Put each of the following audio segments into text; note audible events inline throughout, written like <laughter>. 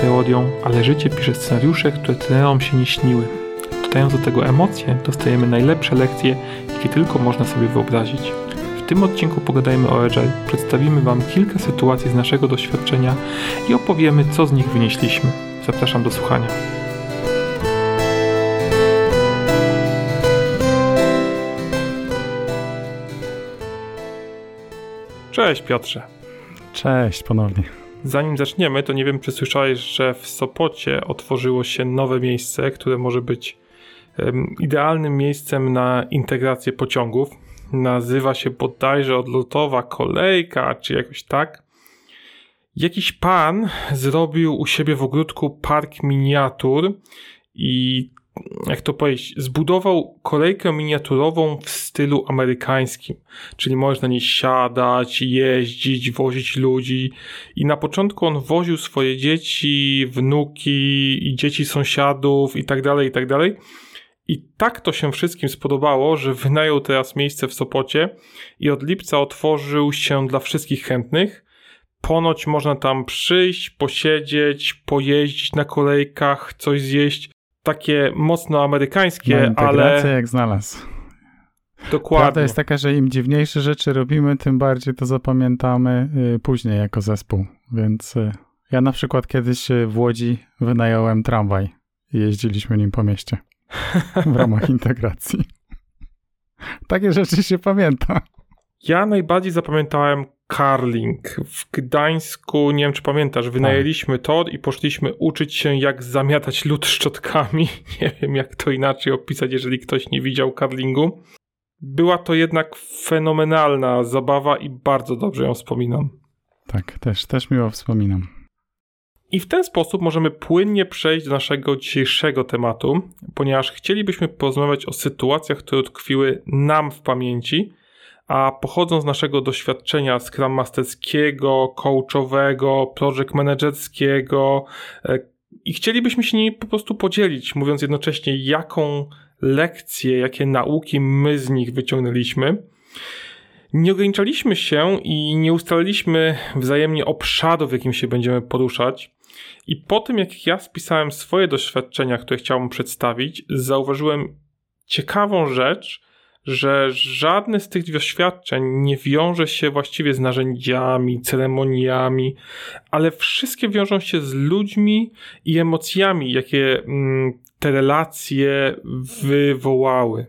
teorią, ale życie pisze scenariusze, które trenerom się nie śniły. Dodając do tego emocje, dostajemy najlepsze lekcje, jakie tylko można sobie wyobrazić. W tym odcinku pogadajmy o Agile, przedstawimy Wam kilka sytuacji z naszego doświadczenia i opowiemy, co z nich wynieśliśmy. Zapraszam do słuchania. Cześć Piotrze. Cześć ponownie. Zanim zaczniemy, to nie wiem, czy słyszałeś, że w Sopocie otworzyło się nowe miejsce, które może być idealnym miejscem na integrację pociągów. Nazywa się bodajże odlotowa kolejka, czy jakoś tak. Jakiś pan zrobił u siebie w ogródku park miniatur i jak to powiedzieć, zbudował kolejkę miniaturową w stylu amerykańskim, czyli możesz na niej siadać, jeździć, wozić ludzi i na początku on woził swoje dzieci, wnuki i dzieci sąsiadów i tak dalej, i tak dalej. I tak to się wszystkim spodobało, że wynajął teraz miejsce w Sopocie i od lipca otworzył się dla wszystkich chętnych. Ponoć można tam przyjść, posiedzieć, pojeździć na kolejkach, coś zjeść takie mocno amerykańskie, no, ale... jak znalazł. Dokładnie. Prawda jest taka, że im dziwniejsze rzeczy robimy, tym bardziej to zapamiętamy y, później jako zespół. Więc y, ja na przykład kiedyś y, w Łodzi wynająłem tramwaj i jeździliśmy nim po mieście w ramach <laughs> integracji. Takie rzeczy się pamięta. Ja najbardziej zapamiętałem Carling. W Gdańsku, nie wiem czy pamiętasz, wynajęliśmy tor i poszliśmy uczyć się jak zamiatać lód szczotkami. <laughs> Nie wiem jak to inaczej opisać, jeżeli ktoś nie widział Carlingu. Była to jednak fenomenalna zabawa i bardzo dobrze ją wspominam. Tak, też, też miło wspominam. I w ten sposób możemy płynnie przejść do naszego dzisiejszego tematu, ponieważ chcielibyśmy porozmawiać o sytuacjach, które utkwiły nam w pamięci, a pochodzą z naszego doświadczenia Scrum Masterskiego, coachowego, project managerskiego e, i chcielibyśmy się nimi po prostu podzielić, mówiąc jednocześnie, jaką lekcję, jakie nauki my z nich wyciągnęliśmy. Nie ograniczaliśmy się i nie ustaliliśmy wzajemnie obszaru, w jakim się będziemy poruszać. I po tym, jak ja spisałem swoje doświadczenia, które chciałbym przedstawić, zauważyłem ciekawą rzecz, że żadne z tych doświadczeń nie wiąże się właściwie z narzędziami, ceremoniami, ale wszystkie wiążą się z ludźmi i emocjami, jakie mm, te relacje wywołały.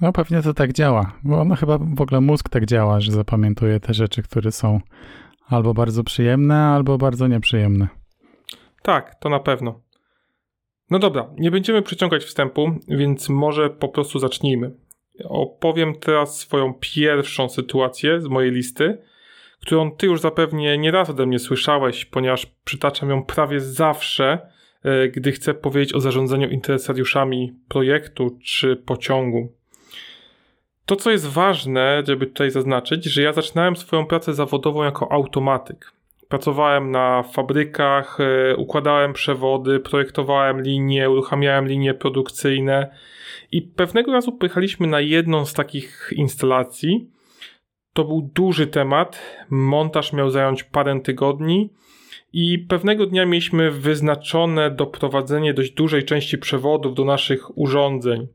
No pewnie to tak działa, bo no chyba w ogóle mózg tak działa, że zapamiętuje te rzeczy, które są albo bardzo przyjemne, albo bardzo nieprzyjemne. Tak, to na pewno. No dobra, nie będziemy przeciągać wstępu, więc może po prostu zacznijmy. Opowiem teraz swoją pierwszą sytuację z mojej listy, którą ty już zapewnie nie raz ode mnie słyszałeś, ponieważ przytaczam ją prawie zawsze, e, gdy chcę powiedzieć o zarządzaniu interesariuszami projektu czy pociągu. To, co jest ważne, żeby tutaj zaznaczyć, że ja zaczynałem swoją pracę zawodową jako automatyk. Pracowałem na fabrykach, e, układałem przewody, projektowałem linie, uruchamiałem linie produkcyjne i pewnego razu pojechaliśmy na jedną z takich instalacji. To był duży temat. Montaż miał zająć parę tygodni. I pewnego dnia mieliśmy wyznaczone doprowadzenie dość dużej części przewodów do naszych urządzeń.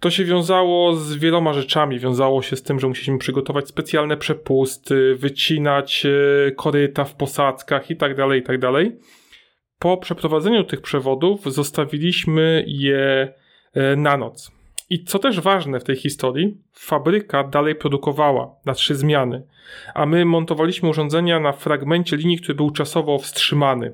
To się wiązało z wieloma rzeczami. Wiązało się z tym, że musieliśmy przygotować specjalne przepusty, wycinać e, koryta w posadzkach itd., tak itd. Tak po przeprowadzeniu tych przewodów zostawiliśmy je na noc. I co też ważne w tej historii, fabryka dalej produkowała na trzy zmiany, a my montowaliśmy urządzenia na fragmencie linii, który był czasowo wstrzymany.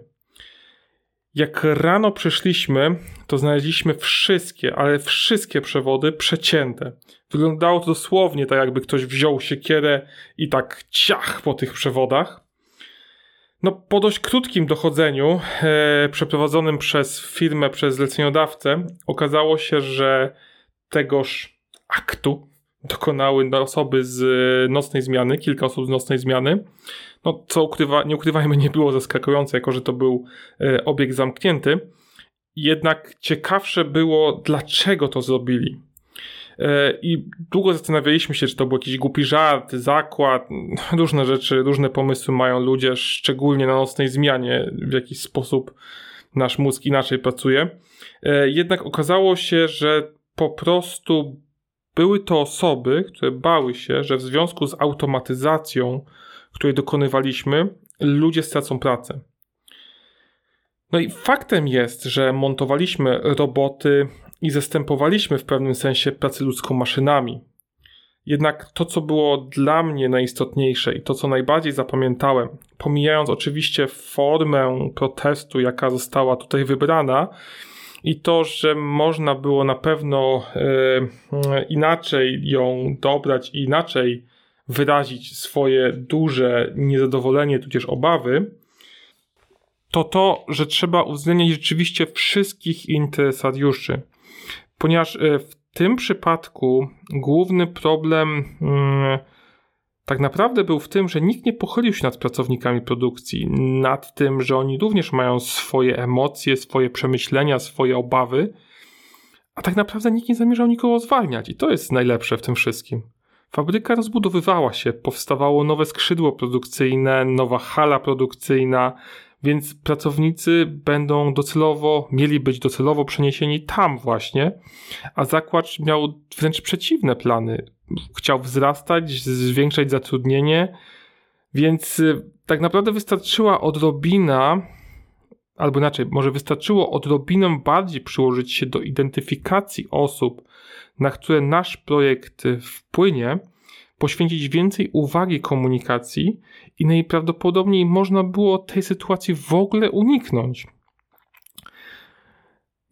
Jak rano przyszliśmy, to znaleźliśmy wszystkie, ale wszystkie przewody przecięte. Wyglądało to dosłownie tak, jakby ktoś wziął siekierę i tak ciach po tych przewodach. No, po dość krótkim dochodzeniu, e, przeprowadzonym przez firmę, przez zleceniodawcę, okazało się, że tegoż aktu dokonały osoby z nocnej zmiany, kilka osób z nocnej zmiany. No, co ukrywa, nie ukrywajmy, nie było zaskakujące, jako że to był e, obiekt zamknięty. Jednak ciekawsze było, dlaczego to zrobili. E, I długo zastanawialiśmy się, czy to był jakiś głupi żart, zakład, różne rzeczy, różne pomysły mają ludzie, szczególnie na nocnej zmianie, w jakiś sposób nasz mózg inaczej pracuje. E, jednak okazało się, że po prostu były to osoby, które bały się, że w związku z automatyzacją, której dokonywaliśmy, ludzie stracą pracę. No i faktem jest, że montowaliśmy roboty i zastępowaliśmy w pewnym sensie pracę ludzką maszynami. Jednak to, co było dla mnie najistotniejsze i to, co najbardziej zapamiętałem, pomijając oczywiście formę protestu, jaka została tutaj wybrana, i to, że można było na pewno e, inaczej ją dobrać i inaczej wyrazić swoje duże niezadowolenie, tudzież obawy, to to, że trzeba uwzględniać rzeczywiście wszystkich interesariuszy. Ponieważ e, w tym przypadku główny problem mm, tak naprawdę był w tym, że nikt nie pochylił się nad pracownikami produkcji, nad tym, że oni również mają swoje emocje, swoje przemyślenia, swoje obawy, a tak naprawdę nikt nie zamierzał nikogo zwalniać i to jest najlepsze w tym wszystkim. Fabryka rozbudowywała się, powstawało nowe skrzydło produkcyjne, nowa hala produkcyjna, więc pracownicy będą docelowo, mieli być docelowo przeniesieni tam właśnie, a zakład miał wręcz przeciwne plany. Chciał wzrastać, zwiększać zatrudnienie, więc y, tak naprawdę wystarczyła odrobina, albo inaczej, może wystarczyło odrobinę bardziej przyłożyć się do identyfikacji osób, na które nasz projekt wpłynie, poświęcić więcej uwagi komunikacji i najprawdopodobniej można było tej sytuacji w ogóle uniknąć.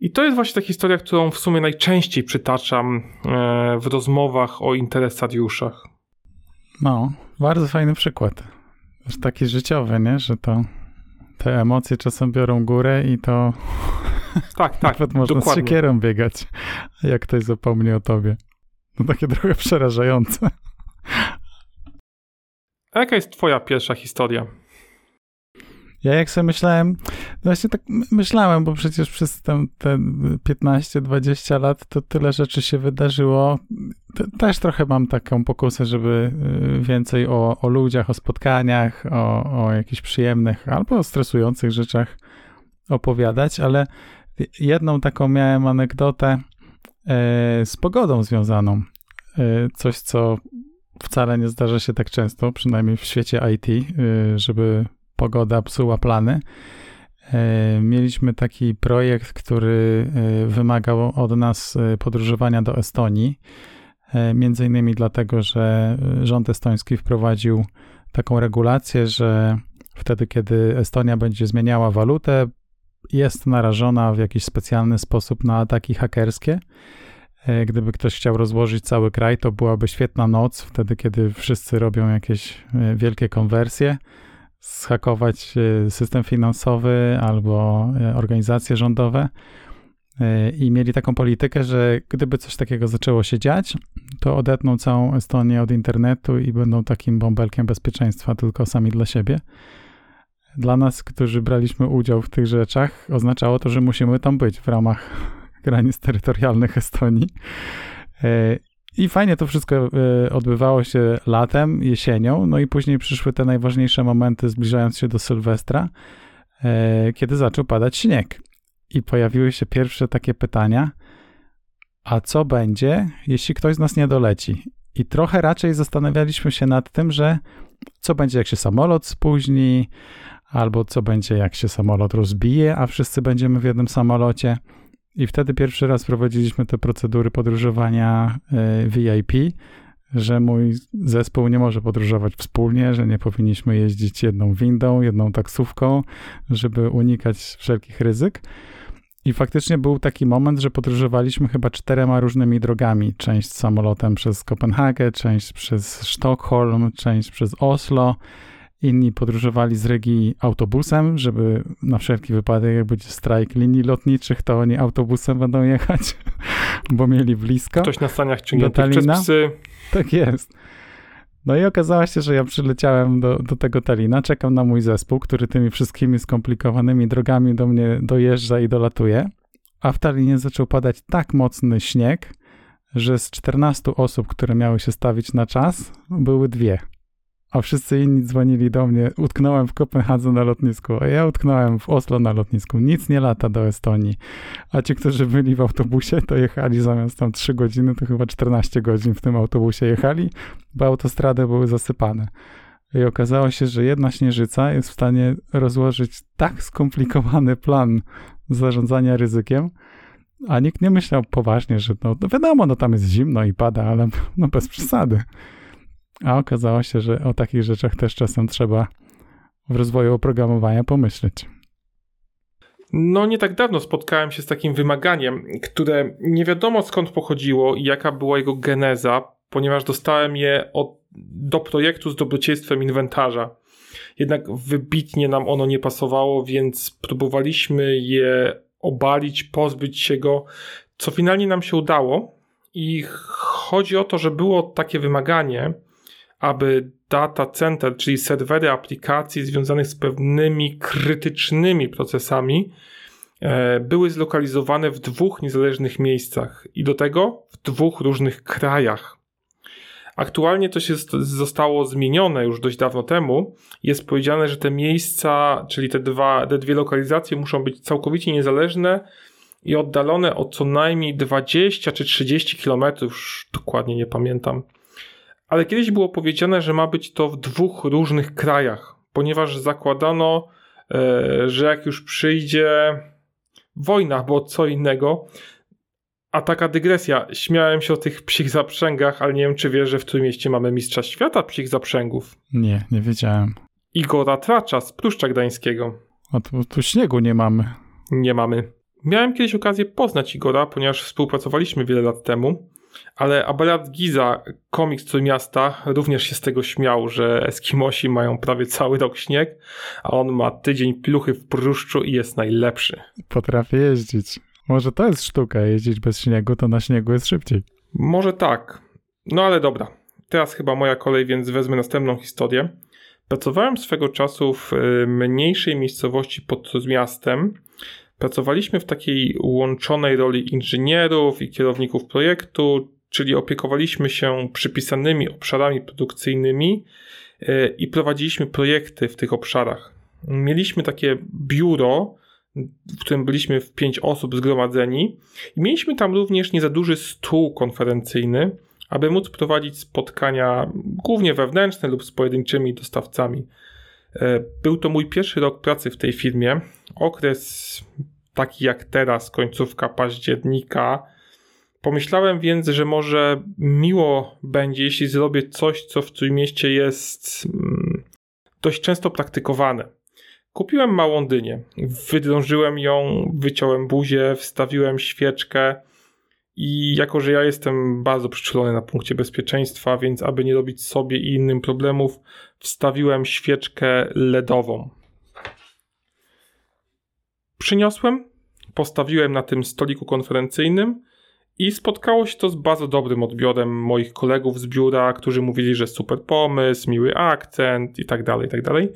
I to jest właśnie ta historia, którą w sumie najczęściej przytaczam e, w rozmowach o interesariuszach. No, bardzo fajny przykład. Też taki życiowy, nie? Że to te emocje czasem biorą górę i to tak, tak, nawet można dokładnie. z siekierą biegać, jak ktoś zapomni o tobie. No takie trochę przerażające. A jaka jest twoja pierwsza historia? Ja jak sobie myślałem, właśnie tak myślałem, bo przecież przez te, te 15-20 lat to tyle rzeczy się wydarzyło. Też trochę mam taką pokusę, żeby y, więcej o, o ludziach, o spotkaniach, o, o jakichś przyjemnych albo stresujących rzeczach opowiadać, ale jedną taką miałem anegdotę e, z pogodą związaną. E, coś, co wcale nie zdarza się tak często, przynajmniej w świecie IT, y, żeby pogoda psuła plany. Y, mieliśmy taki projekt, który y, wymagał od nas podróżowania do Estonii. Między innymi dlatego, że rząd estoński wprowadził taką regulację, że wtedy, kiedy Estonia będzie zmieniała walutę, jest narażona w jakiś specjalny sposób na ataki hakerskie. E, gdyby ktoś chciał rozłożyć cały kraj, to byłaby świetna noc, wtedy kiedy wszyscy robią jakieś e, wielkie konwersje, schakować e, system finansowy albo organizacje rządowe. I mieli taką politykę, że gdyby coś takiego zaczęło się dziać, to odetną całą Estonię od internetu i będą takim bąbelkiem bezpieczeństwa tylko sami dla siebie. Dla nas, którzy braliśmy udział w tych rzeczach, oznaczało to, że musimy tam być w ramach granic terytorialnych Estonii. E, I fajnie to wszystko e, odbywało się latem, jesienią, no i później przyszły te najważniejsze momenty zbliżając się do Sylwestra, e, kiedy zaczął padać śnieg. I pojawiły się pierwsze takie pytania, a co będzie, jeśli ktoś z nas nie doleci? I trochę raczej zastanawialiśmy się nad tym, że co będzie, jak się samolot spóźni, albo co będzie, jak się samolot rozbije, a wszyscy będziemy w jednym samolocie. I wtedy pierwszy raz prowadziliśmy te procedury podróżowania e, VIP, że mój zespół nie może podróżować wspólnie, że nie powinniśmy jeździć jedną windą, jedną taksówką, żeby unikać wszelkich ryzyk. I faktycznie był taki moment, że podróżowaliśmy chyba czterema różnymi drogami. Część samolotem przez Kopenhagę, część przez Sztokholm, część przez Oslo Inni podróżowali z Rygi autobusem, żeby na wszelki wypadek, jak będzie strajk linii lotniczych, to oni autobusem będą jechać, <laughs> bo mieli blisko. Ktoś na staniach ciągnięty przez psy. Tak jest. No i okazało się, że ja przyleciałem do, do tego Talina, czekam na mój zespół, który tymi wszystkimi skomplikowanymi drogami do mnie dojeżdża i dolatuje. A w Talinie zaczął padać tak mocny śnieg, że z 14 osób, które miały się stawić na czas, były dwie. A wszyscy inni dzwonili do mnie. Utknąłem w Kopenhadze na lotnisku, a ja utknąłem w Oslo na lotnisku. Nic nie lata do Estonii. A ci, którzy byli w autobusie, to jechali zamiast tam 3 godziny, to chyba 14 godzin w tym autobusie jechali, bo autostrady były zasypane. I okazało się, że jedna śnieżyca jest w stanie rozłożyć tak skomplikowany plan zarządzania ryzykiem, a nikt nie myślał poważnie, że no, no wiadomo, no tam jest zimno i pada, ale no bez przesady. A okazało się, że o takich rzeczach też czasem trzeba w rozwoju oprogramowania pomyśleć. No, nie tak dawno spotkałem się z takim wymaganiem, które nie wiadomo skąd pochodziło i jaka była jego geneza, ponieważ dostałem je od, do projektu z dobrodziejstwem inwentarza. Jednak wybitnie nam ono nie pasowało, więc próbowaliśmy je obalić, pozbyć się go, co finalnie nam się udało. I chodzi o to, że było takie wymaganie, aby data center, czyli serwery aplikacji związanych z pewnymi krytycznymi procesami, e, były zlokalizowane w dwóch niezależnych miejscach i do tego w dwóch różnych krajach. Aktualnie to się zostało zmienione już dość dawno temu. Jest powiedziane, że te miejsca, czyli te, dwa, te dwie lokalizacje muszą być całkowicie niezależne i oddalone o co najmniej 20 czy 30 kilometrów, dokładnie nie pamiętam. Ale kiedyś było powiedziane, że ma być to w dwóch różnych krajach, ponieważ zakładano, e, że jak już przyjdzie wojna, bo co innego, a taka dygresja. Śmiałem się o tych psich zaprzęgach, ale nie wiem, czy wiesz, że w którym mieście mamy mistrza świata psich zaprzęgów. Nie, nie wiedziałem. Igora Tracza z Pruszcza Gdańskiego. A tu, tu śniegu nie mamy. Nie mamy. Miałem kiedyś okazję poznać Igora, ponieważ współpracowaliśmy wiele lat temu, ale Abelard Giza, komiks miasta, również się z tego śmiał, że Eskimosi mają prawie cały rok śnieg, a on ma tydzień pluchy w pruszczu i jest najlepszy. Potrafię jeździć. Może to jest sztuka, jeździć bez śniegu, to na śniegu jest szybciej. Może tak. No ale dobra. Teraz chyba moja kolej, więc wezmę następną historię. Pracowałem swego czasu w y, mniejszej miejscowości pod miastem. Pracowaliśmy w takiej łączonej roli inżynierów i kierowników projektu, czyli opiekowaliśmy się przypisanymi obszarami produkcyjnymi y, i prowadziliśmy projekty w tych obszarach. Mieliśmy takie biuro, w którym byliśmy w pięć osób zgromadzeni i mieliśmy tam również nie za duży stół konferencyjny, aby móc prowadzić spotkania głównie wewnętrzne lub z pojedynczymi dostawcami. E, był to mój pierwszy rok pracy w tej firmie. Okres taki jak teraz, końcówka października. Pomyślałem więc, że może miło będzie, jeśli zrobię coś, co w Trójmieście jest mm, dość często praktykowane. Kupiłem małą dynię. Wydrążyłem ją, wyciąłem buzię, wstawiłem świeczkę i jako, że ja jestem bardzo przyczulony na punkcie bezpieczeństwa, więc aby nie robić sobie i innym problemów, wstawiłem świeczkę LEDową. Przyniosłem, postawiłem na tym stoliku konferencyjnym i spotkało się to z bardzo dobrym odbiorem moich kolegów z biura, którzy mówili, że super pomysł, miły akcent i tak dalej, i tak dalej.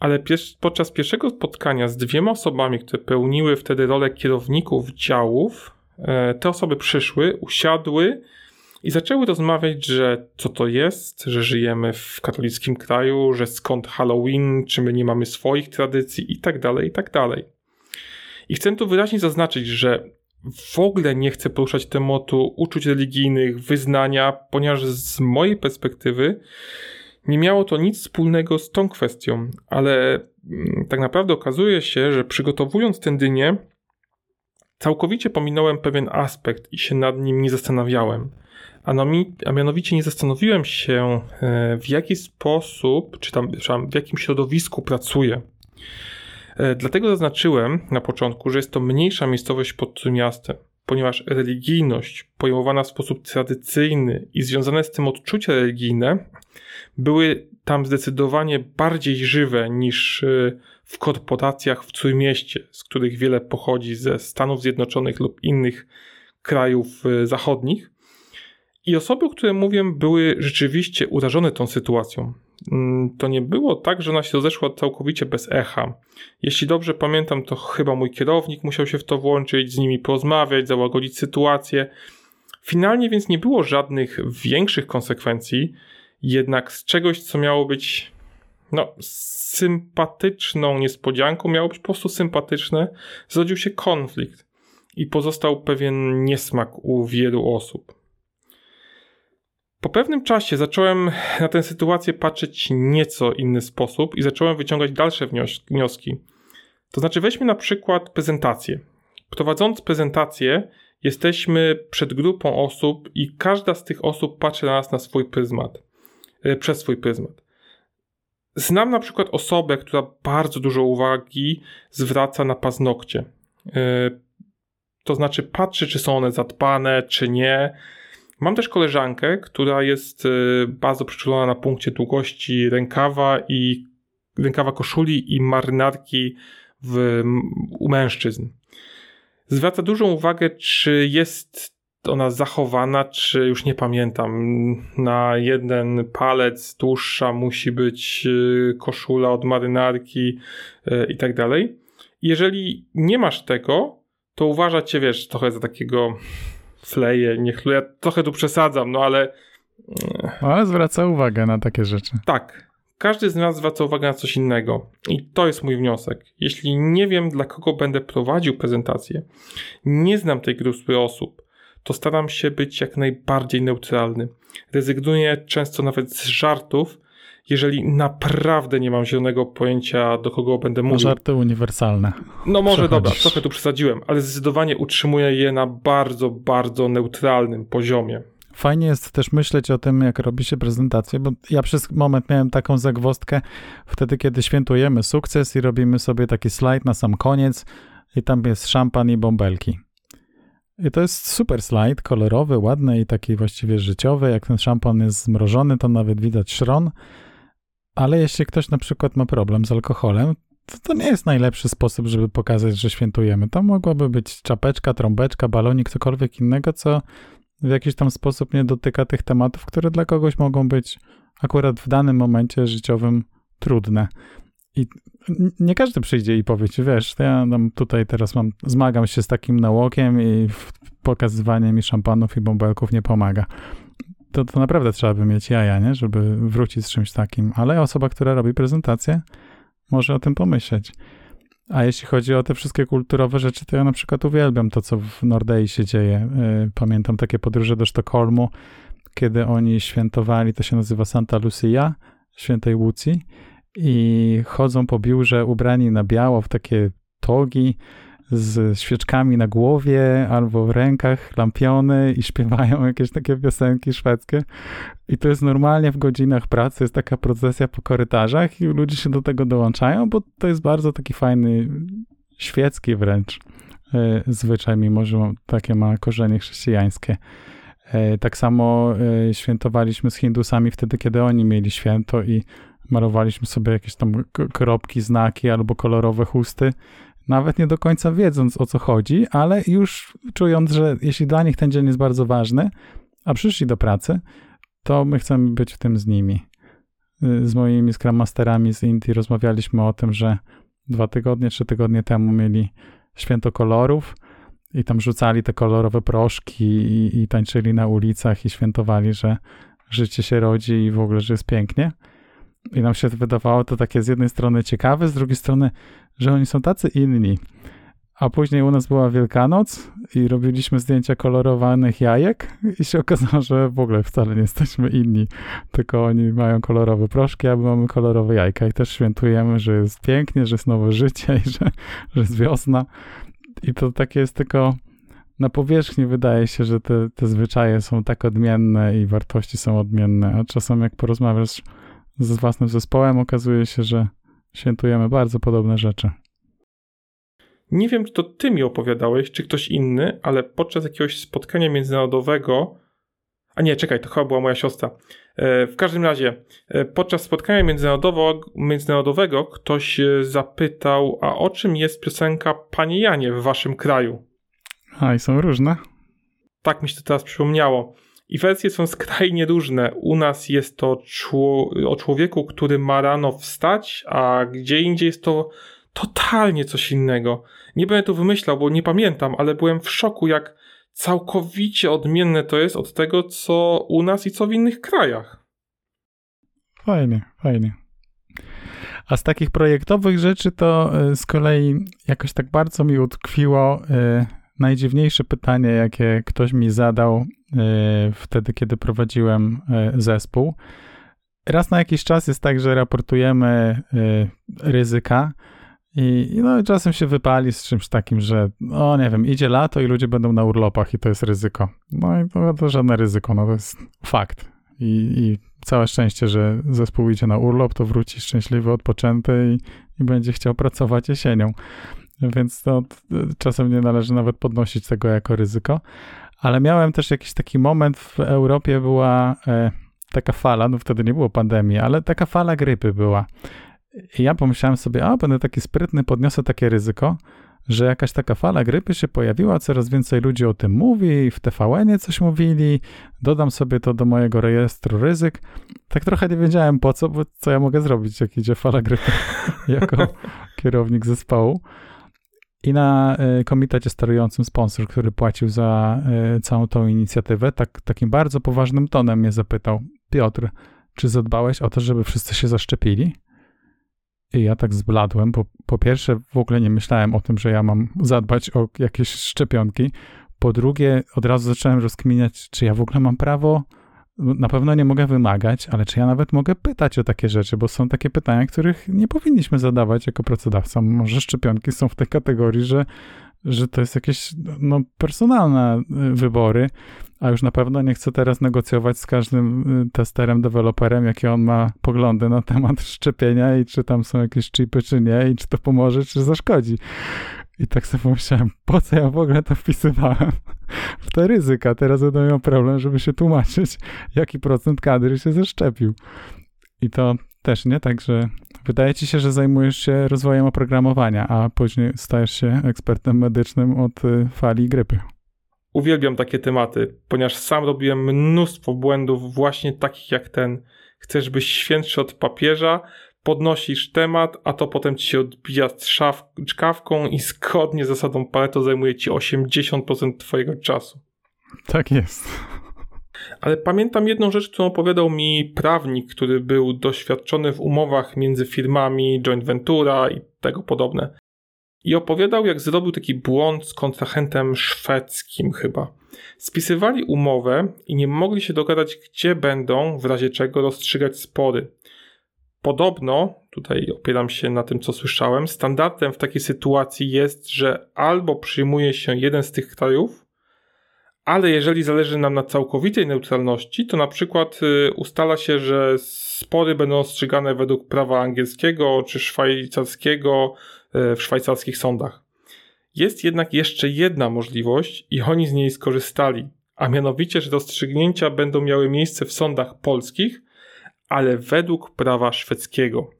Ale podczas pierwszego spotkania z dwiema osobami, które pełniły wtedy rolę kierowników działów, e, te osoby przyszły, usiadły i zaczęły rozmawiać, że co to jest, że żyjemy w katolickim kraju, że skąd Halloween, czy my nie mamy swoich tradycji i tak dalej, i tak dalej. I chcę tu wyraźnie zaznaczyć, że w ogóle nie chcę poruszać tematu uczuć religijnych, wyznania, ponieważ z mojej perspektywy nie miało to nic wspólnego z tą kwestią, ale mm, tak naprawdę okazuje się, że przygotowując tę dynię, całkowicie pominąłem pewien aspekt i się nad nim nie zastanawiałem. A mianowicie nie zastanowiłem się, e, w jaki sposób, czy tam w jakim środowisku pracuję. E, dlatego zaznaczyłem na początku, że jest to mniejsza miejscowość pod miastem, ponieważ religijność pojmowana w sposób tradycyjny i związane z tym odczucia religijne były tam zdecydowanie bardziej żywe niż y, w korporacjach w Trójmieście, z których wiele pochodzi ze Stanów Zjednoczonych lub innych krajów zachodnich. I osoby, o których mówię, były rzeczywiście urażone tą sytuacją. Mm, to nie było tak, że ona się rozeszła całkowicie bez echa. Jeśli dobrze pamiętam, to chyba mój kierownik musiał się w to włączyć, z nimi porozmawiać, załagodzić sytuację. Finalnie więc nie było żadnych większych konsekwencji, jednak z czegoś, co miało być no, sympatyczną niespodzianką, miało być po prostu sympatyczne, zrodził się konflikt i pozostał pewien niesmak u wielu osób. Po pewnym czasie zacząłem na tę sytuację patrzeć nieco inny sposób i zacząłem wyciągać dalsze wnioski. To znaczy, weźmy na przykład prezentację. Prowadząc prezentację, jesteśmy przed grupą osób i każda z tych osób patrzy na nas na swój pryzmat, e, przez swój pryzmat. Znam na przykład osobę, która bardzo dużo uwagi zwraca na paznokcie. E, to znaczy patrzy, czy są one zadbane, czy nie. Mam też koleżankę, która jest e, bardzo przyczulona na punkcie długości rękawa i rękawa koszuli i marynarki w, u mężczyzn. Zwraca dużą uwagę, czy jest ona zachowana, czy już nie pamiętam. Na jeden palec dłuższa musi być e, koszula od marynarki i tak dalej. Jeżeli nie masz tego, to uważa cię, wiesz, trochę za takiego fleje, niech ja trochę tu przesadzam, no ale... Ale zwraca uwagę na takie rzeczy. Tak. Każdy z nas zwraca uwagę na coś innego. I to jest mój wniosek. Jeśli nie wiem, dla kogo będę prowadził prezentację, nie znam tej grupy osób, to staram się być jak najbardziej neutralny. Rezygnuję często nawet z żartów, jeżeli naprawdę nie mam zielonego pojęcia, do kogo będę mówił. Żarty uniwersalne. No może dobra, trochę tu przesadziłem, ale zdecydowanie utrzymuję je na bardzo, bardzo neutralnym poziomie. Fajnie jest też myśleć o tym, jak robi się prezentację, bo ja przez moment miałem taką zagwostkę wtedy, kiedy świętujemy sukces i robimy sobie taki slajd na sam koniec i tam jest szampan i bąbelki. I to jest super slajd, kolorowy, ładny i taki właściwie życiowy. Jak ten szampan jest zmrożony, to nawet widać szron. Ale jeśli ktoś na przykład ma problem z alkoholem, to, to nie jest najlepszy sposób, żeby pokazać, że świętujemy. To mogłaby być czapeczka, trąbeczka, balonik, cokolwiek innego, co w jakiś tam sposób nie dotyka tych tematów, które dla kogoś mogą być akurat w danym momencie życiowym trudne. I nie każdy przyjdzie i powie ci, wiesz, ja tutaj teraz mam, zmagam się z takim nałokiem i pokazywanie mi szampanów i bąbelków nie pomaga to, to naprawdę trzeba by mieć jaja, nie? żeby wrócić z czymś takim. Ale osoba, która robi prezentację, może o tym pomyśleć. A jeśli chodzi o te wszystkie kulturowe rzeczy, to ja na przykład uwielbiam to, co w Nordei się dzieje. Y, pamiętam takie podróże do Sztokholmu, kiedy oni świętowali, to się nazywa Santa Lucia, świętej Łucji, i chodzą po biurze ubrani na biało w takie togi, z świeczkami na głowie albo w rękach, lampiony i śpiewają jakieś takie piosenki szwedzkie. I to jest normalnie w godzinach pracy, jest taka procesja po korytarzach i ludzie się do tego dołączają, bo to jest bardzo taki fajny, świecki wręcz e, zwyczaj, mimo że takie ma korzenie chrześcijańskie. E, tak samo e, świętowaliśmy z Hindusami wtedy, kiedy oni mieli święto i malowaliśmy sobie jakieś tam kropki, znaki albo kolorowe chusty nawet nie do końca wiedząc o co chodzi, ale już czując, że jeśli dla nich ten dzień jest bardzo ważny, a przyszli do pracy, to my chcemy być w tym z nimi. Z moimi Scrum Masterami z Indii rozmawialiśmy o tym, że dwa tygodnie, trzy tygodnie temu mieli święto kolorów i tam rzucali te kolorowe proszki i, i tańczyli na ulicach i świętowali, że życie się rodzi i w ogóle, że jest pięknie. I nam się wydawało to takie z jednej strony ciekawe, z drugiej strony że oni są tacy inni. A później u nas była Wielkanoc i robiliśmy zdjęcia kolorowanych jajek i się okazało, że w ogóle wcale nie jesteśmy inni, tylko oni mają kolorowe proszki, a my mamy kolorowe jajka i też świętujemy, że jest pięknie, że jest nowe życie i że, że jest wiosna. I to takie jest tylko na powierzchni wydaje się, że te, te zwyczaje są tak odmienne i wartości są odmienne, a czasem jak porozmawiasz z własnym zespołem, okazuje się, że świętujemy bardzo podobne rzeczy. Nie wiem, czy to ty mi opowiadałeś, czy ktoś inny, ale podczas jakiegoś spotkania międzynarodowego. A nie, czekaj, to chyba była moja siostra. E, w każdym razie, e, podczas spotkania międzynarodowego, międzynarodowego ktoś zapytał, a o czym jest piosenka Panie Janie w waszym kraju? A, i są różne. Tak mi się to teraz przypomniało. I wersje są skrajnie różne. U nas jest to o człowieku, który ma rano wstać, a gdzie indziej jest to totalnie coś innego. Nie będę tu wymyślał, bo nie pamiętam, ale byłem w szoku, jak całkowicie odmienne to jest od tego, co u nas i co w innych krajach. Fajnie, fajnie. A z takich projektowych rzeczy to y, z kolei jakoś tak bardzo mi utkwiło y, najdziwniejsze pytanie, jakie ktoś mi zadał y, wtedy, kiedy prowadziłem zespół. Raz na jakiś czas jest tak, że raportujemy ryzyka i, no, czasem się wypali z czymś takim, że o nie wiem, idzie lato i ludzie będą na urlopach i to jest ryzyko. No i to, to żadne ryzyko, no to jest fakt. I, I, całe szczęście, że zespół idzie na urlop, to wróci szczęśliwy, odpoczęty i, i będzie chciał pracować jesienią. Więc to czasem nie należy nawet podnosić tego jako ryzyko. Ale miałem też jakiś taki moment w Europie, była e, taka fala, no wtedy nie było pandemii, ale taka fala grypy była. I ja pomyślałem sobie, a będę taki sprytny, podniosę takie ryzyko, że jakaś taka fala grypy się pojawiła, coraz więcej ludzi o tym mówi, w TVN-ie coś mówili, dodam sobie to do mojego rejestru ryzyk. Tak trochę nie wiedziałem po co, bo co ja mogę zrobić, jak idzie fala grypy <laughs> jako kierownik zespołu. I na y, komitecie sterującym sponsor, który płacił za y, całą tą inicjatywę, tak, takim bardzo poważnym tonem mnie zapytał: Piotr, czy zadbałeś o to, żeby wszyscy się zaszczepili? I ja tak zbladłem, bo po pierwsze w ogóle nie myślałem o tym, że ja mam zadbać o jakieś szczepionki. Po drugie, od razu zacząłem rozkminiać, czy ja w ogóle mam prawo. Na pewno nie mogę wymagać, ale czy ja nawet mogę pytać o takie rzeczy, bo są takie pytania, których nie powinniśmy zadawać jako pracodawca. Może szczepionki są w tej kategorii, że, że to jest jakieś no, personalne y, wybory, a już na pewno nie chcę teraz negocjować z każdym y, testerem, deweloperem, jakie on ma poglądy na temat szczepienia i czy tam są jakieś chipy, czy nie, i czy to pomoże, czy zaszkodzi. I tak sobie pomyślałem, po co ja w ogóle to wpisywałem w te ryzyka. Teraz będę miał problem, żeby się tłumaczyć, jaki procent kadry się zaszczepił. I to też nie tak, że wydaje ci się, że zajmujesz się rozwojem oprogramowania, a później stajesz się ekspertem medycznym od y, fali grypy. Uwielbiam takie tematy, ponieważ sam robiłem mnóstwo błędów właśnie takich jak ten. Chcesz być świętszy od papieża, podnosisz temat, a to potem ci się odbija czkawką i zgodnie z zasadą Pareto zajmuje ci 80% twojego czasu. Tak jest. Ale pamiętam jedną rzecz, którą opowiadał mi prawnik, który był doświadczony w umowach między firmami, joint ventura i tego podobne i opowiadał, jak zrobił taki błąd z kontrahentem szwedzkim chyba. Spisywali umowę i nie mogli się dogadać, gdzie będą w razie czego rozstrzygać spory. Podobno, tutaj opieram się na tym, co słyszałem, standardem w takiej sytuacji jest, że albo przyjmuje się jeden z tych krajów, ale jeżeli zależy nam na całkowitej neutralności, to na przykład y, ustala się, że spory będą rozstrzygane według prawa angielskiego czy szwajcarskiego, E, w szwajcarskich sądach. Jest jednak jeszcze jedna możliwość i oni z niej skorzystali, a mianowicie, że rozstrzygnięcia będą miały miejsce w sądach polskich, ale według prawa szwedzkiego.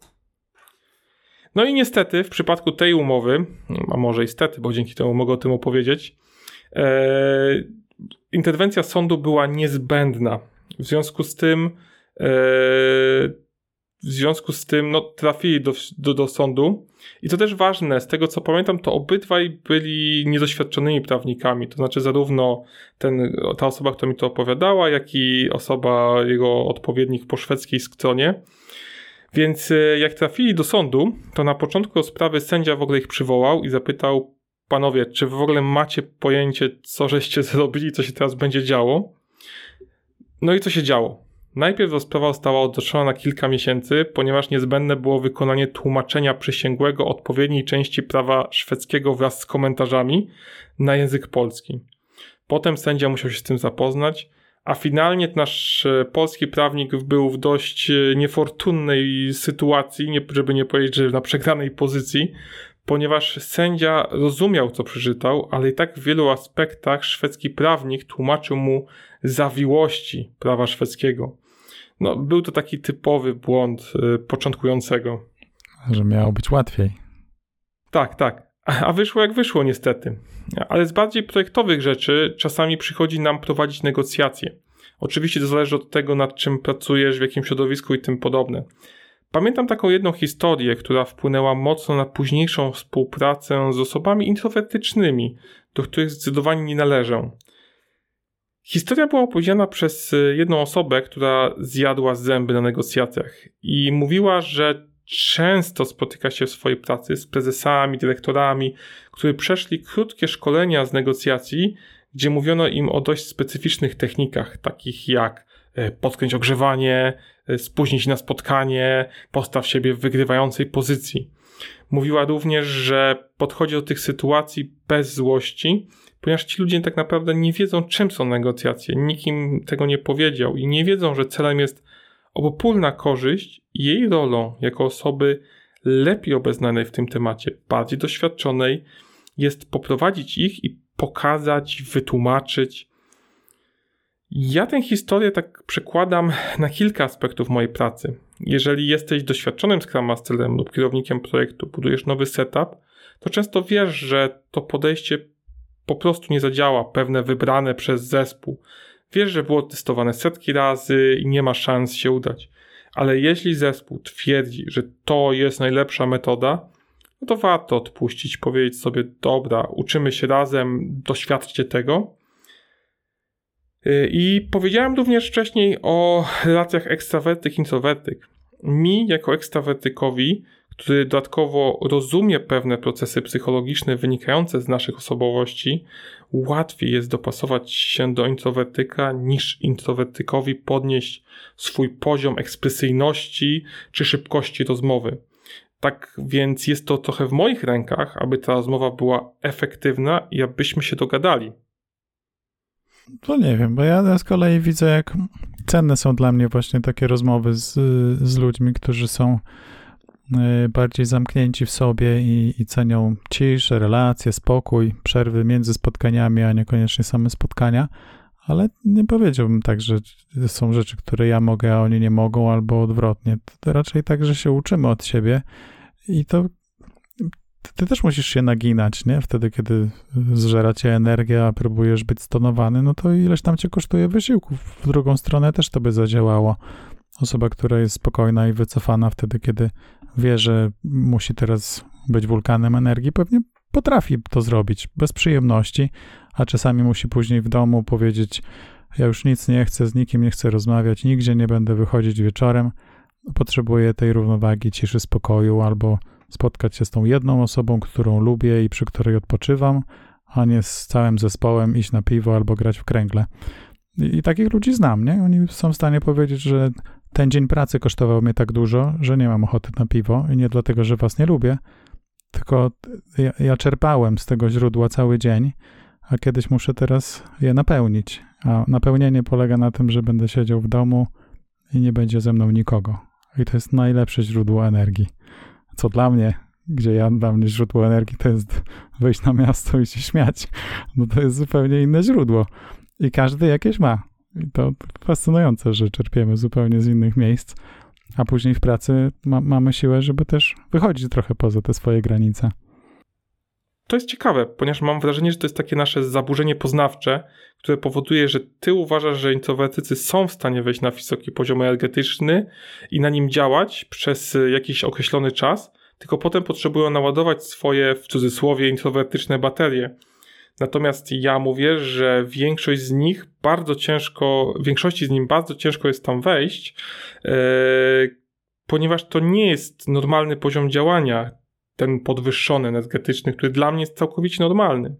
No i niestety w przypadku tej umowy, a może i stety, bo dzięki temu mogę o tym opowiedzieć, e, interwencja sądu była niezbędna. W związku z tym e, w związku z tym no, trafili do, do, do sądu. I to też ważne, z tego co pamiętam, to obydwaj byli niedoświadczonymi prawnikami. To znaczy, zarówno ten, ta osoba, która mi to opowiadała, jak i osoba, jego odpowiednik po szwedzkiej stronie. Więc e, jak trafili do sądu, to na początku sprawy sędzia w ogóle ich przywołał i zapytał: Panowie, czy w ogóle macie pojęcie, co żeście <laughs> zrobili, co się teraz będzie działo? No i co się działo? Najpierw rozprawa została odroczona na kilka miesięcy, ponieważ niezbędne było wykonanie tłumaczenia przysięgłego odpowiedniej części prawa szwedzkiego wraz z komentarzami na język polski. Potem sędzia musiał się z tym zapoznać, a finalnie nasz e, polski prawnik był w dość e, niefortunnej sytuacji, żeby nie powiedzieć, że na przegranej pozycji, ponieważ sędzia rozumiał, co przeczytał, ale i tak w wielu aspektach szwedzki prawnik tłumaczył mu zawiłości prawa szwedzkiego. No, był to taki typowy błąd y, początkującego. Że miało być łatwiej. Tak, tak. A wyszło jak wyszło, niestety. Ale z bardziej projektowych rzeczy czasami przychodzi nam prowadzić negocjacje. Oczywiście to zależy od tego, nad czym pracujesz, w jakim środowisku i tym podobne. Pamiętam taką jedną historię, która wpłynęła mocno na późniejszą współpracę z osobami introwertycznymi, do których zdecydowanie nie należę. Historia była opowiedziana przez y, jedną osobę, która zjadła zęby na negocjacjach i mówiła, że często spotyka się w swojej pracy z prezesami, dyrektorami, którzy przeszli krótkie szkolenia z negocjacji, gdzie mówiono im o dość specyficznych technikach, takich jak e, podkręć ogrzewanie, e, spóźnij się na spotkanie, postaw siebie w wygrywającej pozycji. Mówiła również, że podchodzi do tych sytuacji bez złości, ponieważ ci ludzie tak naprawdę nie wiedzą, czym są negocjacje. Nikt im tego nie powiedział i nie wiedzą, że celem jest obopólna korzyść i jej rolą jako osoby lepiej obeznanej w tym temacie, bardziej doświadczonej, jest poprowadzić ich i pokazać, wytłumaczyć. Ja tę historię tak przekładam na kilka aspektów mojej pracy. Jeżeli jesteś doświadczonym Scrum Masterem lub kierownikiem projektu, budujesz nowy setup, to często wiesz, że to podejście po prostu nie zadziała, pewne wybrane przez zespół. Wiesz, że było testowane setki razy i nie ma szans się udać. Ale jeśli zespół twierdzi, że to jest najlepsza metoda, no to warto odpuścić, powiedzieć sobie, dobra, uczymy się razem, doświadczcie tego. Y, I powiedziałem również wcześniej o relacjach ekstrawertyk-introwertyk. Mi, jako ekstrawertykowi, który dodatkowo rozumie pewne procesy psychologiczne wynikające z naszych osobowości, łatwiej jest dopasować się do introwertyka niż introwertykowi podnieść swój poziom ekspresyjności czy szybkości rozmowy. Tak więc jest to trochę w moich rękach, aby ta rozmowa była efektywna i abyśmy się dogadali. To nie wiem, bo ja z kolei widzę, jak cenne są dla mnie właśnie takie rozmowy z, z ludźmi, którzy są bardziej zamknięci w sobie i, i cenią ciszę, relacje, spokój, przerwy między spotkaniami, a niekoniecznie same spotkania. Ale nie powiedziałbym tak, że są rzeczy, które ja mogę, a oni nie mogą, albo odwrotnie. To raczej tak, że się uczymy od siebie i to ty też musisz się naginać, nie? Wtedy, kiedy zżera cię energia, próbujesz być stonowany, no to ileś tam cię kosztuje wysiłków. W drugą stronę też to by zadziałało. Osoba, która jest spokojna i wycofana wtedy, kiedy wie, że musi teraz być wulkanem energii, pewnie potrafi to zrobić bez przyjemności, a czasami musi później w domu powiedzieć: Ja już nic nie chcę, z nikim nie chcę rozmawiać, nigdzie nie będę wychodzić wieczorem. Potrzebuję tej równowagi, ciszy, spokoju albo spotkać się z tą jedną osobą, którą lubię i przy której odpoczywam, a nie z całym zespołem iść na piwo albo grać w kręgle. I, takich ludzi znam, nie? Oni są w stanie powiedzieć, że ten dzień pracy kosztował mnie tak dużo, że nie mam ochoty na piwo i nie dlatego, że was nie lubię, tylko ja, ja czerpałem z tego źródła cały dzień, a kiedyś muszę teraz je napełnić. A napełnienie polega na tym, że będę siedział w domu i nie będzie ze mną nikogo. I to jest najlepsze źródło energii co dla mnie, gdzie ja dla mnie źródło energii to jest wyjść na miasto i się śmiać, no to jest zupełnie inne źródło. I każdy jakieś ma. I to fascynujące, że czerpiemy zupełnie z innych miejsc, a później w pracy ma, mamy siłę, żeby też wychodzić trochę poza te swoje granice. To jest ciekawe, ponieważ mam wrażenie, że to jest takie nasze zaburzenie poznawcze, które powoduje, że ty uważasz, że introwertycy są w stanie wejść na wysoki poziom energetyczny i na nim działać przez jakiś określony czas, tylko potem potrzebują naładować swoje, w cudzysłowie, introwertyczne baterie. Natomiast ja mówię, że większość z nich bardzo ciężko, większości z nim bardzo ciężko jest tam wejść, yy, ponieważ to nie jest normalny poziom działania ten podwyższony energetyczny, który dla mnie jest całkowicie normalny.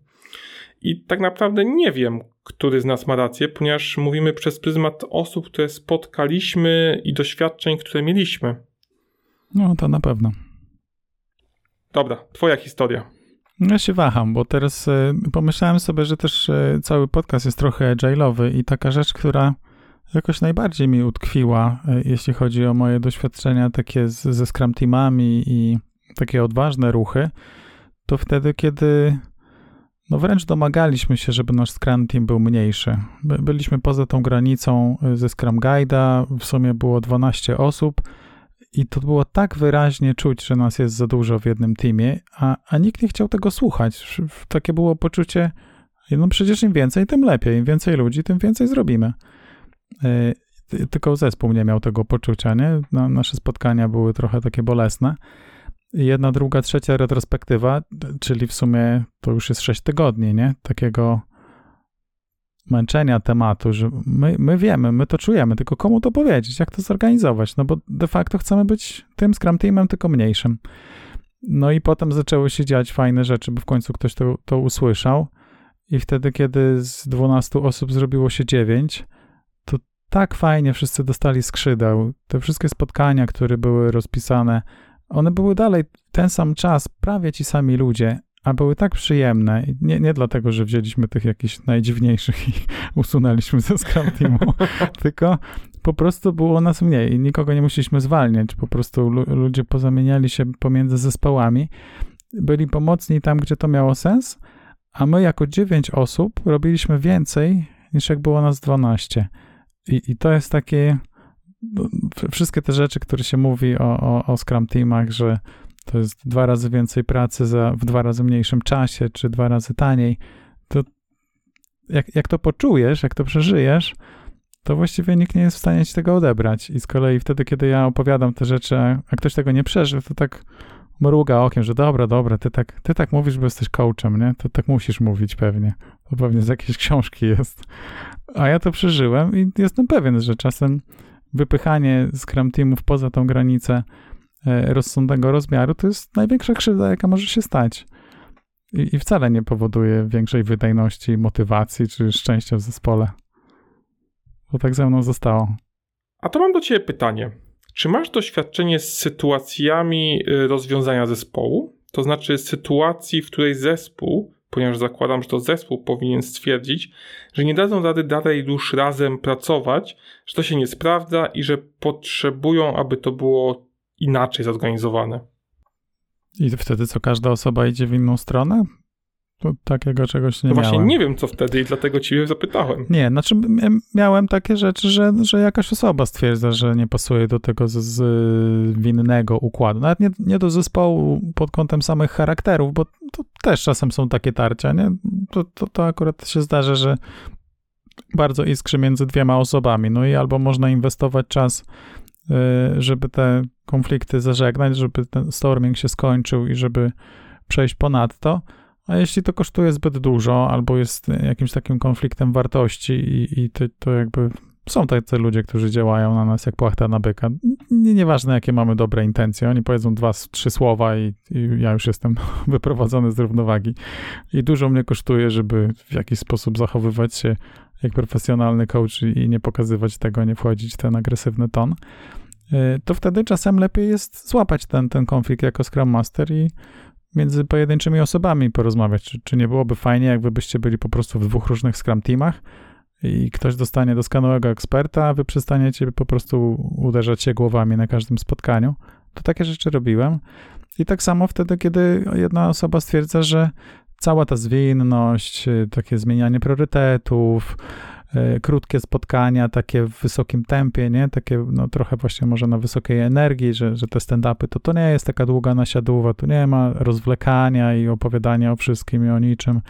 I tak naprawdę nie wiem, który z nas ma rację, ponieważ mówimy przez pryzmat osób, które spotkaliśmy i doświadczeń, które mieliśmy. No, to na pewno. Dobra, twoja historia. Ja się waham, bo teraz y, pomyślałem sobie, że też y, cały podcast jest trochę agile'owy i taka rzecz, która jakoś najbardziej mi utkwiła, y, jeśli chodzi o moje doświadczenia takie z, ze Scrum Teamami i takie odważne ruchy, to wtedy, kiedy no wręcz domagaliśmy się, żeby nasz Scrum Team był mniejszy. Byliśmy poza tą granicą ze Scrum Guide'a, w sumie było 12 osób i to było tak wyraźnie czuć, że nas jest za dużo w jednym teamie, a, a nikt nie chciał tego słuchać. Takie było poczucie, no przecież im więcej, tym lepiej. Im więcej ludzi, tym więcej zrobimy. Y, tylko zespół nie miał tego poczucia, nie? No, nasze spotkania były trochę takie bolesne jedna, druga, trzecia retrospektywa, czyli w sumie to już jest sześć tygodni, nie? Takiego męczenia tematu, że my, my wiemy, my to czujemy, tylko komu to powiedzieć, jak to zorganizować, no bo de facto chcemy być tym Scrum Teamem, tylko mniejszym. No i potem zaczęły się dziać fajne rzeczy, bo w końcu ktoś to, to usłyszał i wtedy, kiedy z 12 osób zrobiło się 9, to tak fajnie wszyscy dostali skrzydeł. Te wszystkie spotkania, które były rozpisane, one były dalej ten sam czas, prawie ci sami ludzie, a były tak przyjemne. Nie, nie dlatego, że wzięliśmy tych jakichś najdziwniejszych i <laughs> usunęliśmy ze Scrum Teamu, <laughs> tylko po prostu było nas mniej i nikogo nie musieliśmy zwalniać. Po prostu ludzie pozamieniali się pomiędzy zespołami, byli pomocni tam, gdzie to miało sens, a my jako dziewięć osób robiliśmy więcej niż jak było nas 12. I, i to jest takie no, wszystkie te rzeczy, które się mówi o, o, o Scrum Teamach, że to jest dwa razy więcej pracy za, w dwa razy mniejszym czasie, czy dwa razy taniej, to jak, jak to poczujesz, jak to przeżyjesz, to właściwie nikt nie jest w stanie ci tego odebrać. I z kolei wtedy, kiedy ja opowiadam te rzeczy, a ktoś tego nie przeżył, to tak mruga okiem, że dobra, dobra, ty tak, ty tak mówisz, bo jesteś coachem, nie? To tak musisz mówić pewnie. To pewnie z jakiejś książki jest. A ja to przeżyłem i jestem pewien, że czasem wypychanie Scrum Teamów poza tą granicę rozsądnego rozmiaru to jest największa krzywda, jaka może się stać. I, I wcale nie powoduje większej wydajności, motywacji czy szczęścia w zespole. To tak ze mną zostało. A to mam do Ciebie pytanie. Czy masz doświadczenie z sytuacjami y, rozwiązania zespołu? To znaczy sytuacji, w której zespół, ponieważ zakładam, że to zespół powinien stwierdzić, że nie dadzą rady dalej już razem pracować, że to się nie sprawdza i że potrzebują, aby to było inaczej zorganizowane. I wtedy co, każda osoba idzie w inną stronę? To takiego czegoś nie no właśnie nie wiem, co wtedy i dlatego ciebie zapytałem. Nie, znaczy miałem takie rzeczy, że, że jakaś osoba stwierdza, że nie pasuje do tego z, z winnego układu. Nawet nie, nie do zespołu pod kątem samych charakterów, bo to też czasem są takie tarcia, nie? To, to, to akurat się zdarza, że bardzo iskrzy między dwiema osobami. No i albo można inwestować czas, żeby te konflikty zażegnać, żeby ten storming się skończył i żeby przejść ponad to, a jeśli to kosztuje zbyt dużo, albo jest jakimś takim konfliktem wartości i, i to, to jakby są tacy ludzie, którzy działają na nas jak płachta na byka. Nie, nieważne, jakie mamy dobre intencje. Oni powiedzą dwa, trzy słowa i, i, ja już jestem <laughs> wyprowadzony z równowagi. I dużo mnie kosztuje, żeby w jakiś sposób zachowywać się jak profesjonalny coach i, nie pokazywać tego, nie wchodzić w ten agresywny ton. Y, to wtedy czasem lepiej jest złapać ten, ten konflikt jako Scrum Master i między pojedynczymi osobami porozmawiać. Czy, czy nie byłoby fajnie, jakby byście byli po prostu w dwóch różnych Scrum Teamach i ktoś dostanie doskonałego eksperta, a wy przestaniecie po prostu uderzać się głowami na każdym spotkaniu. To takie rzeczy robiłem. I tak samo wtedy, kiedy jedna osoba stwierdza, że cała ta zwinność, takie zmienianie priorytetów, krótkie spotkania, takie w wysokim tempie, nie? Takie no, trochę właśnie może na wysokiej energii, że, że te stand-upy to, to nie jest taka długa nasiadłowa, tu nie ma rozwlekania i opowiadania o wszystkim i o niczym,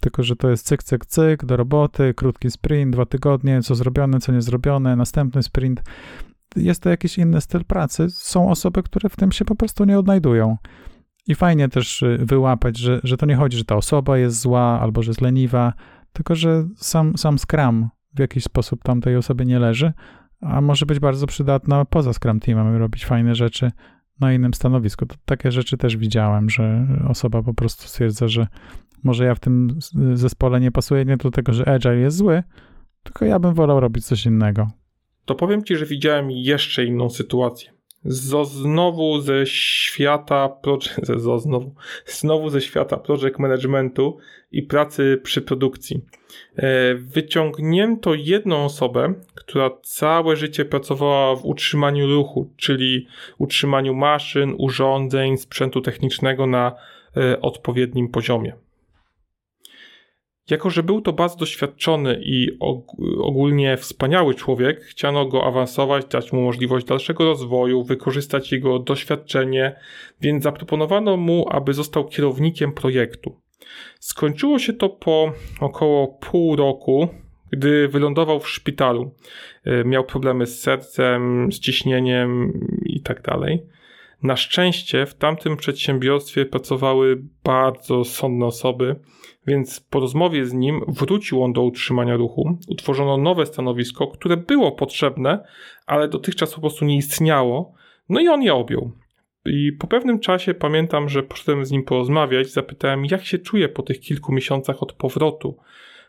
tylko że to jest cyk, cyk, cyk, do roboty, krótki sprint, dwa tygodnie, co zrobione, co nie zrobione, następny sprint. Jest to jakiś inny styl pracy. Są osoby, które w tym się po prostu nie odnajdują. I fajnie też y, wyłapać, że, że to nie chodzi, że ta osoba jest zła albo że jest leniwa, tylko że sam, sam Scrum w jakiś sposób tamtej osobie nie leży, a może być bardzo przydatna poza Scrum Teamem, robić fajne rzeczy na innym stanowisku. To takie rzeczy też widziałem, że osoba po prostu stwierdza, że może ja w tym zespole nie pasuję nie do tego, że Agile jest zły, tylko ja bym wolał robić coś innego. To powiem ci, że widziałem jeszcze inną sytuację. Zo znowu ze świata project, zo znowu, znowu ze świata project managementu i pracy przy produkcji. E, wyciągnięto jedną osobę, która całe życie pracowała w utrzymaniu ruchu, czyli utrzymaniu maszyn, urządzeń, sprzętu technicznego na e, odpowiednim poziomie. Jako, że był to bardzo doświadczony i ogólnie wspaniały człowiek, chciano go awansować, dać mu możliwość dalszego rozwoju, wykorzystać jego doświadczenie, więc zaproponowano mu, aby został kierownikiem projektu. Skończyło się to po około pół roku, gdy wylądował w szpitalu. E, miał problemy z sercem, z ciśnieniem i tak. Na szczęście w tamtym przedsiębiorstwie pracowały bardzo sądne osoby, więc po rozmowie z nim wrócił on do utrzymania ruchu. Utworzono nowe stanowisko, które było potrzebne, ale dotychczas po prostu nie istniało. No i on je objął. I po pewnym czasie pamiętam, że poszedłem z nim porozmawiać, zapytałem, jak się czuje po tych kilku miesiącach od powrotu.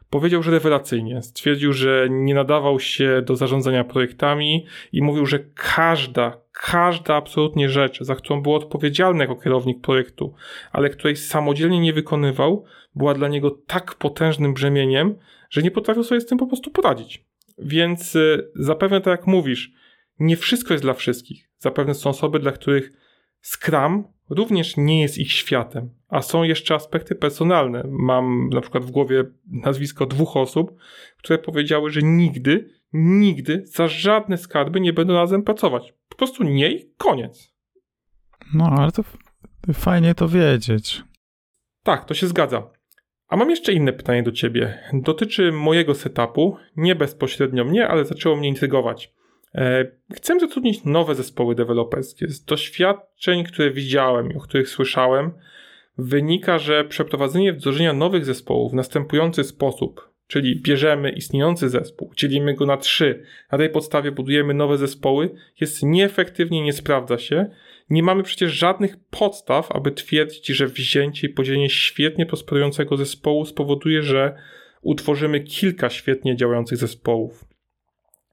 Powiedział, że rewelacyjnie. Stwierdził, że nie nadawał się do zarządzania projektami i mówił, że każda, każda absolutnie rzecz, za którą był odpowiedzialny jako kierownik projektu, ale której samodzielnie nie wykonywał, była dla niego tak potężnym brzemieniem, że nie potrafił sobie z tym po prostu poradzić. Więc y, zapewne tak jak mówisz, nie wszystko jest dla wszystkich. Zapewne są osoby, dla których Scrum również nie jest ich światem, a są jeszcze aspekty personalne. Mam na przykład w głowie nazwisko dwóch osób, które powiedziały, że nigdy, nigdy za żadne skarby nie będą razem pracować. Po prostu nie i koniec. No, ale to fajnie to wiedzieć. Tak, to się zgadza. A mam jeszcze inne pytanie do ciebie. Dotyczy mojego setupu, nie bezpośrednio mnie, ale zaczęło mnie intrygować. E, chcę zatrudnić nowe zespoły deweloperskie. Z doświadczeń, które widziałem i o których słyszałem, wynika, że przeprowadzenie wdrożenia nowych zespołów w następujący sposób, czyli bierzemy istniejący zespół, dzielimy go na trzy, na tej podstawie budujemy nowe zespoły, jest nieefektywnie, nie sprawdza się. Nie mamy przecież żadnych podstaw, aby twierdzić, że wzięcie i podzielenie świetnie prosperującego zespołu spowoduje, że utworzymy kilka świetnie działających zespołów.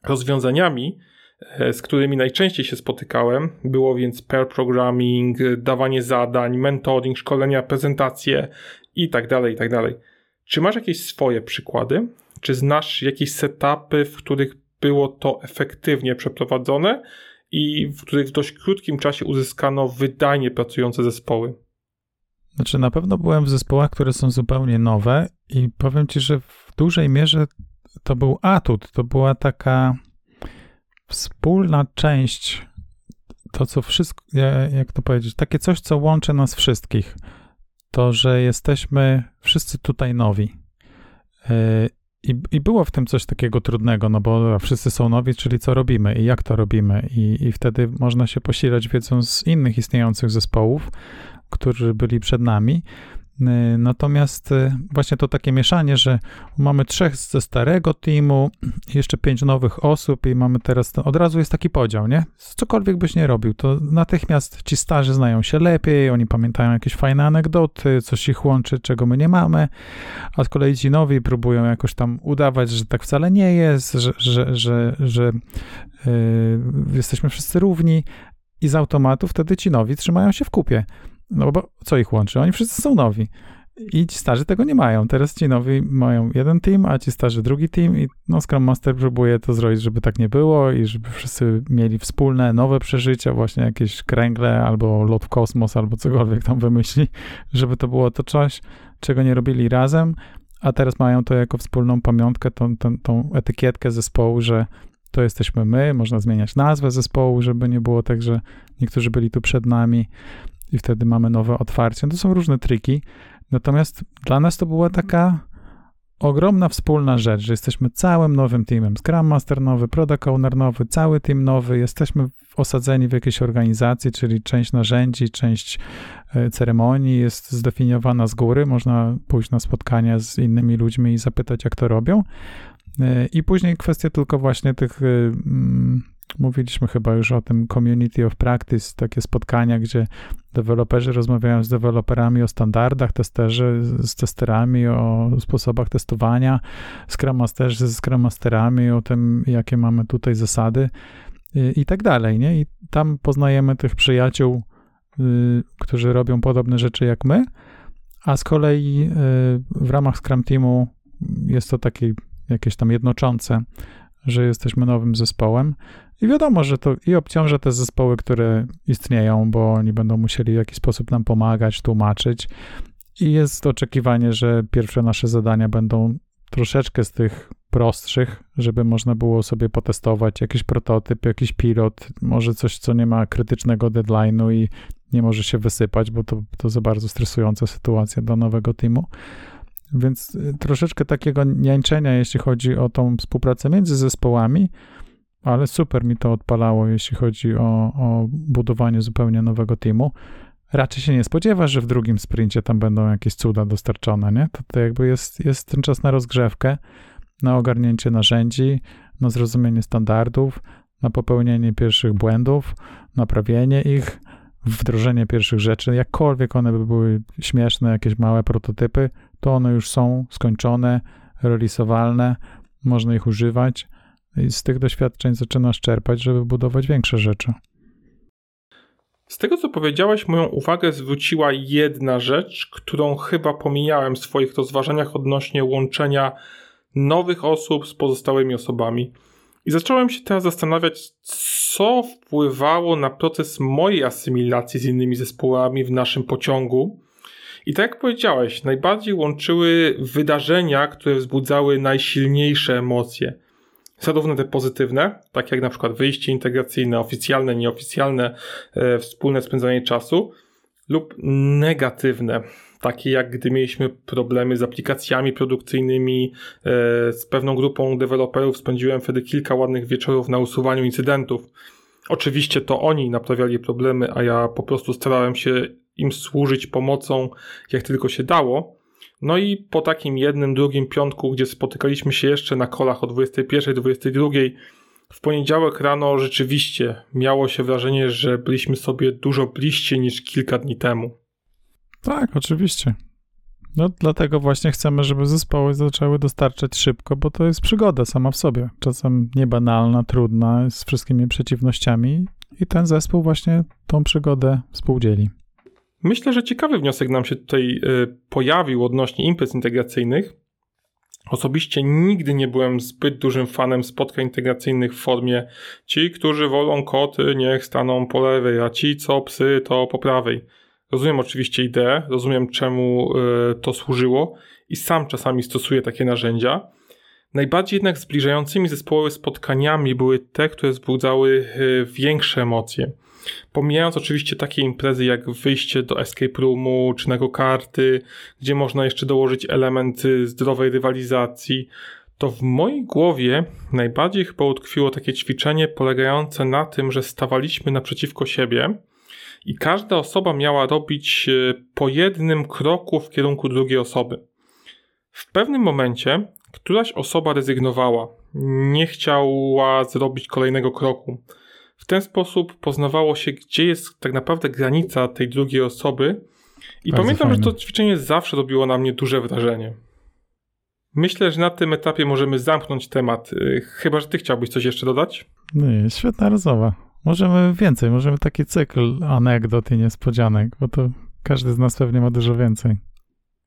Rozwiązaniami, e, z którymi najczęściej się spotykałem, było więc pair programming, dawanie zadań, mentoring, szkolenia, prezentacje itd., tak itd. Tak Czy masz jakieś swoje przykłady? Czy znasz jakieś setupy, w których było to efektywnie przeprowadzone i w których w dość krótkim czasie uzyskano wydajnie pracujące zespoły? Znaczy, na pewno byłem w zespołach, które są zupełnie nowe i powiem ci, że w dużej mierze to był atut, to była taka wspólna część, to co wszystko, jak to powiedzieć, takie coś, co łączy nas wszystkich. To, że jesteśmy wszyscy tutaj nowi. E, I, I było w tym coś takiego trudnego, no bo wszyscy są nowi, czyli co robimy i jak to robimy. I, i wtedy można się posilać wiedzą z innych istniejących zespołów, którzy byli przed nami. Y, natomiast y, właśnie to takie mieszanie, że mamy trzech ze starego teamu, jeszcze pięć nowych osób i mamy teraz, od razu jest taki podział, nie? Cokolwiek byś nie robił, to natychmiast ci starzy znają się lepiej, oni pamiętają jakieś fajne anegdoty, coś ich łączy, czego my nie mamy, a z kolei ci nowi próbują jakoś tam udawać, że tak wcale nie jest, że, że, że, że yy, jesteśmy wszyscy równi i z automatu wtedy ci nowi trzymają się w kupie. No bo co ich łączy? Oni wszyscy są nowi. I ci starzy tego nie mają. Teraz ci nowi mają jeden team, a ci starzy drugi team i no Scrum Master próbuje to zrobić, żeby tak nie było i żeby wszyscy mieli wspólne, nowe przeżycia, właśnie jakieś kręgle albo lot w kosmos, albo cokolwiek tam wymyśli, żeby to było to coś, czego nie robili razem, a teraz mają to jako wspólną pamiątkę, tą, tą, tą etykietkę zespołu, że to jesteśmy my, można zmieniać nazwę zespołu, żeby nie było tak, że niektórzy byli tu przed nami i wtedy mamy nowe otwarcie. To są różne triki. Natomiast dla nas to była taka ogromna wspólna rzecz, że jesteśmy całym nowym teamem. Scrum Master nowy, Product Owner nowy, cały team nowy. Jesteśmy osadzeni w jakiejś organizacji, czyli część narzędzi, część e, ceremonii jest zdefiniowana z góry. Można pójść na spotkania z innymi ludźmi i zapytać, jak to robią. E, I później kwestia tylko właśnie tych e, Mówiliśmy chyba już o tym Community of Practice, takie spotkania, gdzie deweloperzy rozmawiają z deweloperami o standardach, testerzy z testerami, o sposobach testowania, Scrum Masterzy z Scrum Masterami, o tym, jakie mamy tutaj zasady i, i tak dalej, nie? I tam poznajemy tych przyjaciół, y, którzy robią podobne rzeczy jak my, a z kolei y, w ramach Scrum Teamu jest to takie jakieś tam jednoczące, że jesteśmy nowym zespołem i wiadomo, że to i obciąża te zespoły, które istnieją, bo oni będą musieli w jakiś sposób nam pomagać, tłumaczyć. I jest oczekiwanie, że pierwsze nasze zadania będą troszeczkę z tych prostszych, żeby można było sobie potestować jakiś prototyp, jakiś pilot, może coś, co nie ma krytycznego deadline'u i nie może się wysypać, bo to, to za bardzo stresująca sytuacja dla nowego teamu. Więc y, troszeczkę takiego niańczenia, jeśli chodzi o tą współpracę między zespołami, ale super mi to odpalało, jeśli chodzi o, o budowanie zupełnie nowego teamu. Raczej się nie spodziewasz, że w drugim sprincie tam będą jakieś cuda dostarczone, nie? To, to jakby jest, jest ten czas na rozgrzewkę, na ogarnięcie narzędzi, na zrozumienie standardów, na popełnienie pierwszych błędów, naprawienie ich, wdrożenie pierwszych rzeczy, jakkolwiek one by były śmieszne, jakieś małe prototypy, to one już są skończone, realizowalne, można ich używać z tych doświadczeń zaczynasz czerpać, żeby budować większe rzeczy. Z tego, co powiedziałeś, moją uwagę zwróciła jedna rzecz, którą chyba pomijałem w swoich rozważaniach odnośnie łączenia nowych osób z pozostałymi osobami. I zacząłem się teraz zastanawiać, co wpływało na proces mojej asymilacji z innymi zespołami w naszym pociągu. I tak jak powiedziałeś, najbardziej łączyły wydarzenia, które wzbudzały najsilniejsze emocje. Zarówno te pozytywne, tak jak na przykład wyjście integracyjne, oficjalne, nieoficjalne, e, wspólne spędzanie czasu, lub negatywne, takie jak gdy mieliśmy problemy z aplikacjami produkcyjnymi, e, z pewną grupą deweloperów spędziłem wtedy kilka ładnych wieczorów na usuwaniu incydentów. Oczywiście to oni naprawiali problemy, a ja po prostu starałem się im służyć pomocą jak tylko się dało. No i po takim jednym, drugim piątku, gdzie spotykaliśmy się jeszcze na kolach o 21, 22, w poniedziałek rano rzeczywiście miało się wrażenie, że byliśmy sobie dużo bliżsi niż kilka dni temu. Tak, oczywiście. No dlatego właśnie chcemy, żeby zespoły zaczęły dostarczać szybko, bo to jest przygoda sama w sobie. Czasem niebanalna, trudna, z wszystkimi przeciwnościami i ten zespół właśnie tą przygodę współdzieli. Myślę, że ciekawy wniosek nam się tutaj y, pojawił odnośnie imprez integracyjnych. Osobiście nigdy nie byłem zbyt dużym fanem spotkań integracyjnych w formie ci, którzy wolą koty, niech staną po lewej, a ci, co psy, to po prawej. Rozumiem oczywiście ideę, rozumiem czemu y, to służyło i sam czasami stosuję takie narzędzia. Najbardziej jednak zbliżającymi zespoły spotkaniami były te, które wzbudzały y, większe emocje. Pomijając oczywiście takie imprezy jak wyjście do escape roomu czy na karty, gdzie można jeszcze dołożyć elementy zdrowej rywalizacji, to w mojej głowie najbardziej chyba utkwiło takie ćwiczenie polegające na tym, że stawaliśmy naprzeciwko siebie i każda osoba miała robić e, po jednym kroku w kierunku drugiej osoby. W pewnym momencie któraś osoba rezygnowała, nie chciała zrobić kolejnego kroku. W ten sposób poznawało się, gdzie jest tak naprawdę granica tej drugiej osoby. I Bardzo pamiętam, fajne. że to ćwiczenie zawsze robiło na mnie duże wrażenie. Myślę, że na tym etapie możemy zamknąć temat. E, chyba, że ty chciałbyś coś jeszcze dodać? Nie, świetna rozmowa. Możemy więcej, możemy taki cykl anegdot i niespodzianek, bo to każdy z nas pewnie ma dużo więcej.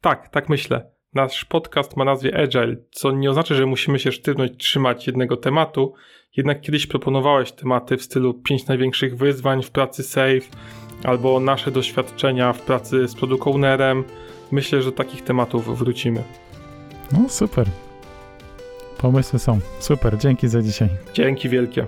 Tak, tak myślę. Nasz podcast ma nazwę Agile, co nie oznacza, że musimy się sztywno trzymać jednego tematu, jednak kiedyś proponowałeś tematy w stylu 5 największych wyzwań w pracy Safe albo nasze doświadczenia w pracy z product ownerem. Myślę, że do takich tematów wrócimy. No super. Pomysły są. Super, dzięki za dzisiaj. Dzięki wielkie.